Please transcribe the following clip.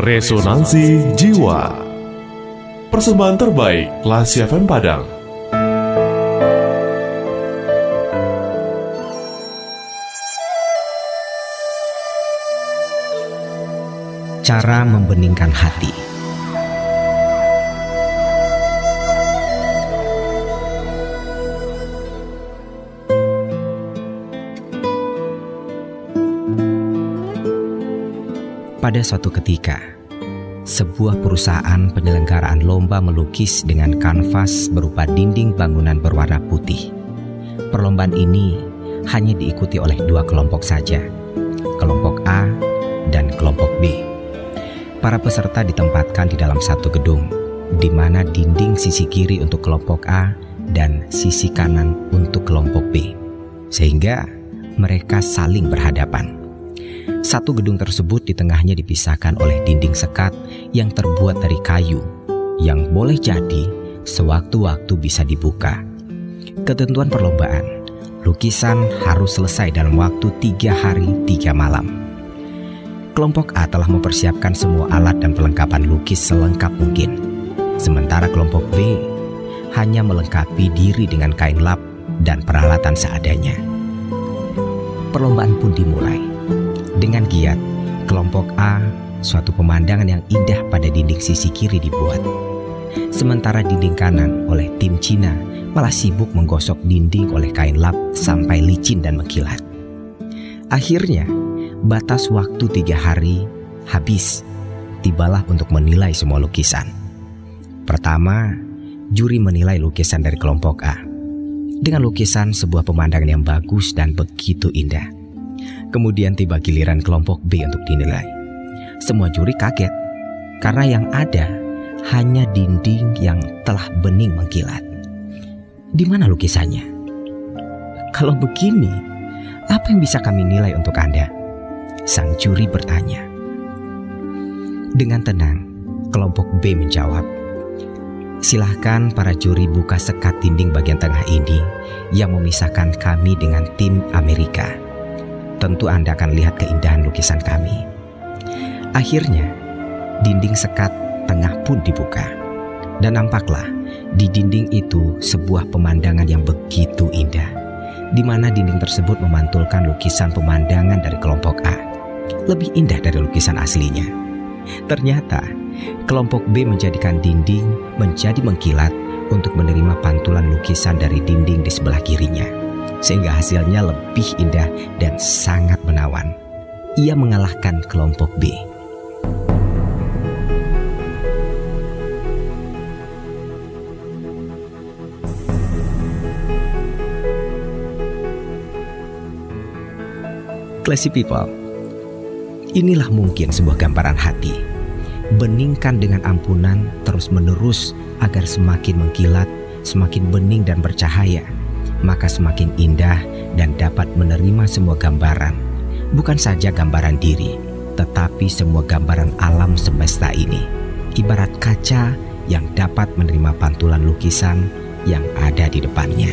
Resonansi Jiwa. Persembahan terbaik Lasi FM Padang. Cara membeningkan hati Pada suatu ketika, sebuah perusahaan penyelenggaraan lomba melukis dengan kanvas berupa dinding bangunan berwarna putih. Perlombaan ini hanya diikuti oleh dua kelompok saja, kelompok A dan kelompok B. Para peserta ditempatkan di dalam satu gedung, di mana dinding sisi kiri untuk kelompok A dan sisi kanan untuk kelompok B, sehingga mereka saling berhadapan. Satu gedung tersebut di tengahnya dipisahkan oleh dinding sekat yang terbuat dari kayu, yang boleh jadi sewaktu-waktu bisa dibuka. Ketentuan perlombaan, lukisan harus selesai dalam waktu tiga hari tiga malam. Kelompok A telah mempersiapkan semua alat dan perlengkapan lukis selengkap mungkin. Sementara kelompok B hanya melengkapi diri dengan kain lap dan peralatan seadanya. Perlombaan pun dimulai. Dengan giat, kelompok A suatu pemandangan yang indah pada dinding sisi kiri dibuat. Sementara dinding kanan oleh tim Cina malah sibuk menggosok dinding oleh kain lap sampai licin dan mengkilat. Akhirnya, batas waktu tiga hari habis. Tibalah untuk menilai semua lukisan. Pertama, juri menilai lukisan dari kelompok A. Dengan lukisan sebuah pemandangan yang bagus dan begitu indah. Kemudian tiba giliran kelompok B untuk dinilai. Semua juri kaget karena yang ada hanya dinding yang telah bening mengkilat. Di mana lukisannya? Kalau begini, apa yang bisa kami nilai untuk Anda? Sang juri bertanya. Dengan tenang, kelompok B menjawab, Silahkan para juri buka sekat dinding bagian tengah ini yang memisahkan kami dengan tim Amerika tentu Anda akan lihat keindahan lukisan kami. Akhirnya, dinding sekat tengah pun dibuka. Dan nampaklah di dinding itu sebuah pemandangan yang begitu indah, di mana dinding tersebut memantulkan lukisan pemandangan dari kelompok A. Lebih indah dari lukisan aslinya. Ternyata, kelompok B menjadikan dinding menjadi mengkilat untuk menerima pantulan lukisan dari dinding di sebelah kirinya sehingga hasilnya lebih indah dan sangat menawan. Ia mengalahkan kelompok B. Classy people, inilah mungkin sebuah gambaran hati. Beningkan dengan ampunan terus-menerus agar semakin mengkilat, semakin bening dan bercahaya maka semakin indah dan dapat menerima semua gambaran, bukan saja gambaran diri, tetapi semua gambaran alam semesta ini, ibarat kaca yang dapat menerima pantulan lukisan yang ada di depannya.